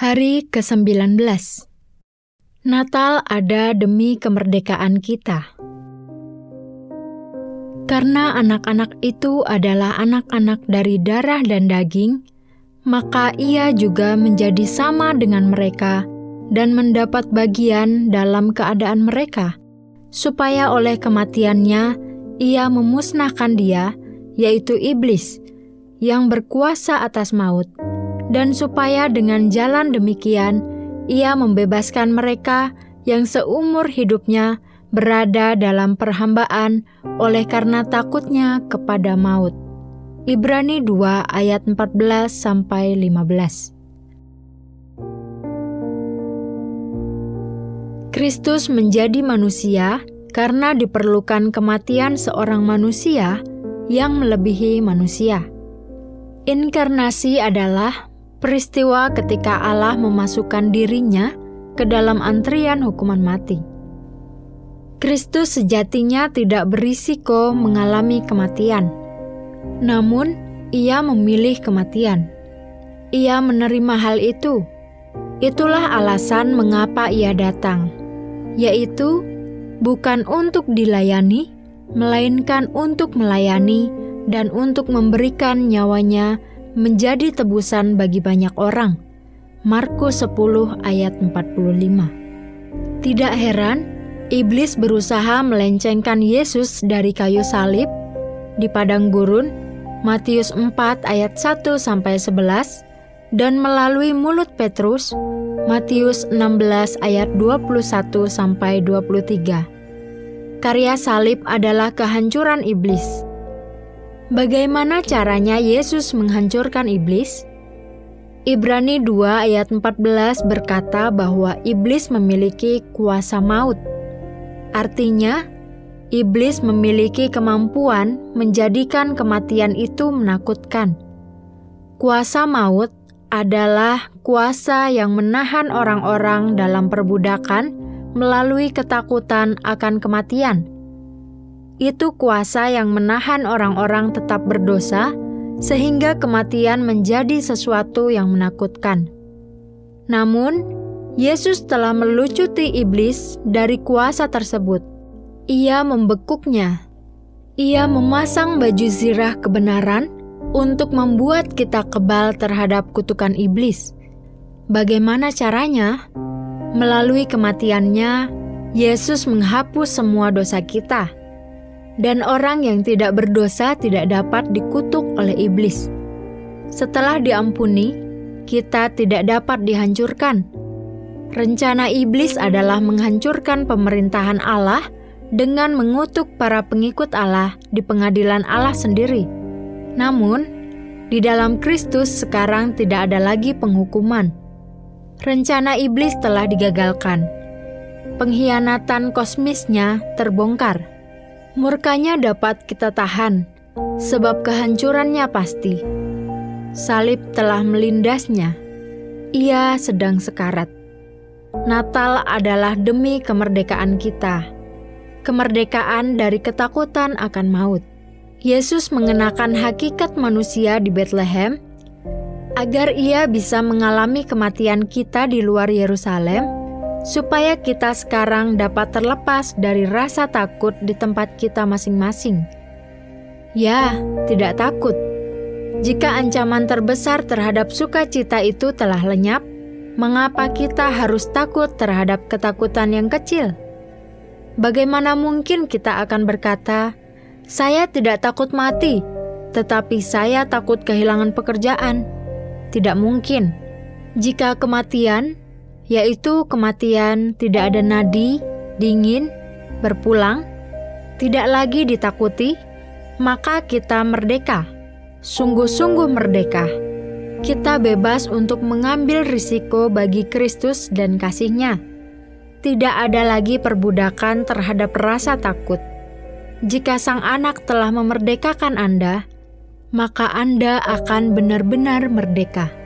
Hari ke-19 Natal ada demi kemerdekaan kita. Karena anak-anak itu adalah anak-anak dari darah dan daging, maka ia juga menjadi sama dengan mereka dan mendapat bagian dalam keadaan mereka, supaya oleh kematiannya ia memusnahkan dia, yaitu iblis, yang berkuasa atas maut dan supaya dengan jalan demikian ia membebaskan mereka yang seumur hidupnya berada dalam perhambaan oleh karena takutnya kepada maut. Ibrani 2 ayat 14 sampai 15. Kristus menjadi manusia karena diperlukan kematian seorang manusia yang melebihi manusia. Inkarnasi adalah peristiwa ketika Allah memasukkan dirinya ke dalam antrian hukuman mati. Kristus sejatinya tidak berisiko mengalami kematian, namun ia memilih kematian. Ia menerima hal itu. Itulah alasan mengapa ia datang, yaitu bukan untuk dilayani, melainkan untuk melayani dan untuk memberikan nyawanya menjadi tebusan bagi banyak orang. Markus 10 ayat 45. Tidak heran, iblis berusaha melencengkan Yesus dari kayu salib di padang gurun Matius 4 ayat 1 sampai 11 dan melalui mulut Petrus Matius 16 ayat 21 sampai 23. Karya salib adalah kehancuran iblis Bagaimana caranya Yesus menghancurkan iblis? Ibrani 2 ayat 14 berkata bahwa iblis memiliki kuasa maut. Artinya, iblis memiliki kemampuan menjadikan kematian itu menakutkan. Kuasa maut adalah kuasa yang menahan orang-orang dalam perbudakan melalui ketakutan akan kematian itu kuasa yang menahan orang-orang tetap berdosa, sehingga kematian menjadi sesuatu yang menakutkan. Namun, Yesus telah melucuti iblis dari kuasa tersebut. Ia membekuknya. Ia memasang baju zirah kebenaran untuk membuat kita kebal terhadap kutukan iblis. Bagaimana caranya? Melalui kematiannya, Yesus menghapus semua dosa kita dan orang yang tidak berdosa tidak dapat dikutuk oleh iblis. Setelah diampuni, kita tidak dapat dihancurkan. Rencana iblis adalah menghancurkan pemerintahan Allah dengan mengutuk para pengikut Allah di pengadilan Allah sendiri. Namun, di dalam Kristus sekarang tidak ada lagi penghukuman. Rencana iblis telah digagalkan. Pengkhianatan kosmisnya terbongkar Murkanya dapat kita tahan, sebab kehancurannya pasti. Salib telah melindasnya. Ia sedang sekarat. Natal adalah demi kemerdekaan kita. Kemerdekaan dari ketakutan akan maut. Yesus mengenakan hakikat manusia di Bethlehem agar ia bisa mengalami kematian kita di luar Yerusalem supaya kita sekarang dapat terlepas dari rasa takut di tempat kita masing-masing. Ya, tidak takut. Jika ancaman terbesar terhadap sukacita itu telah lenyap, mengapa kita harus takut terhadap ketakutan yang kecil? Bagaimana mungkin kita akan berkata, "Saya tidak takut mati, tetapi saya takut kehilangan pekerjaan"? Tidak mungkin. Jika kematian yaitu kematian tidak ada nadi, dingin, berpulang, tidak lagi ditakuti, maka kita merdeka, sungguh-sungguh merdeka. Kita bebas untuk mengambil risiko bagi Kristus dan kasihnya. Tidak ada lagi perbudakan terhadap rasa takut. Jika sang anak telah memerdekakan Anda, maka Anda akan benar-benar merdeka.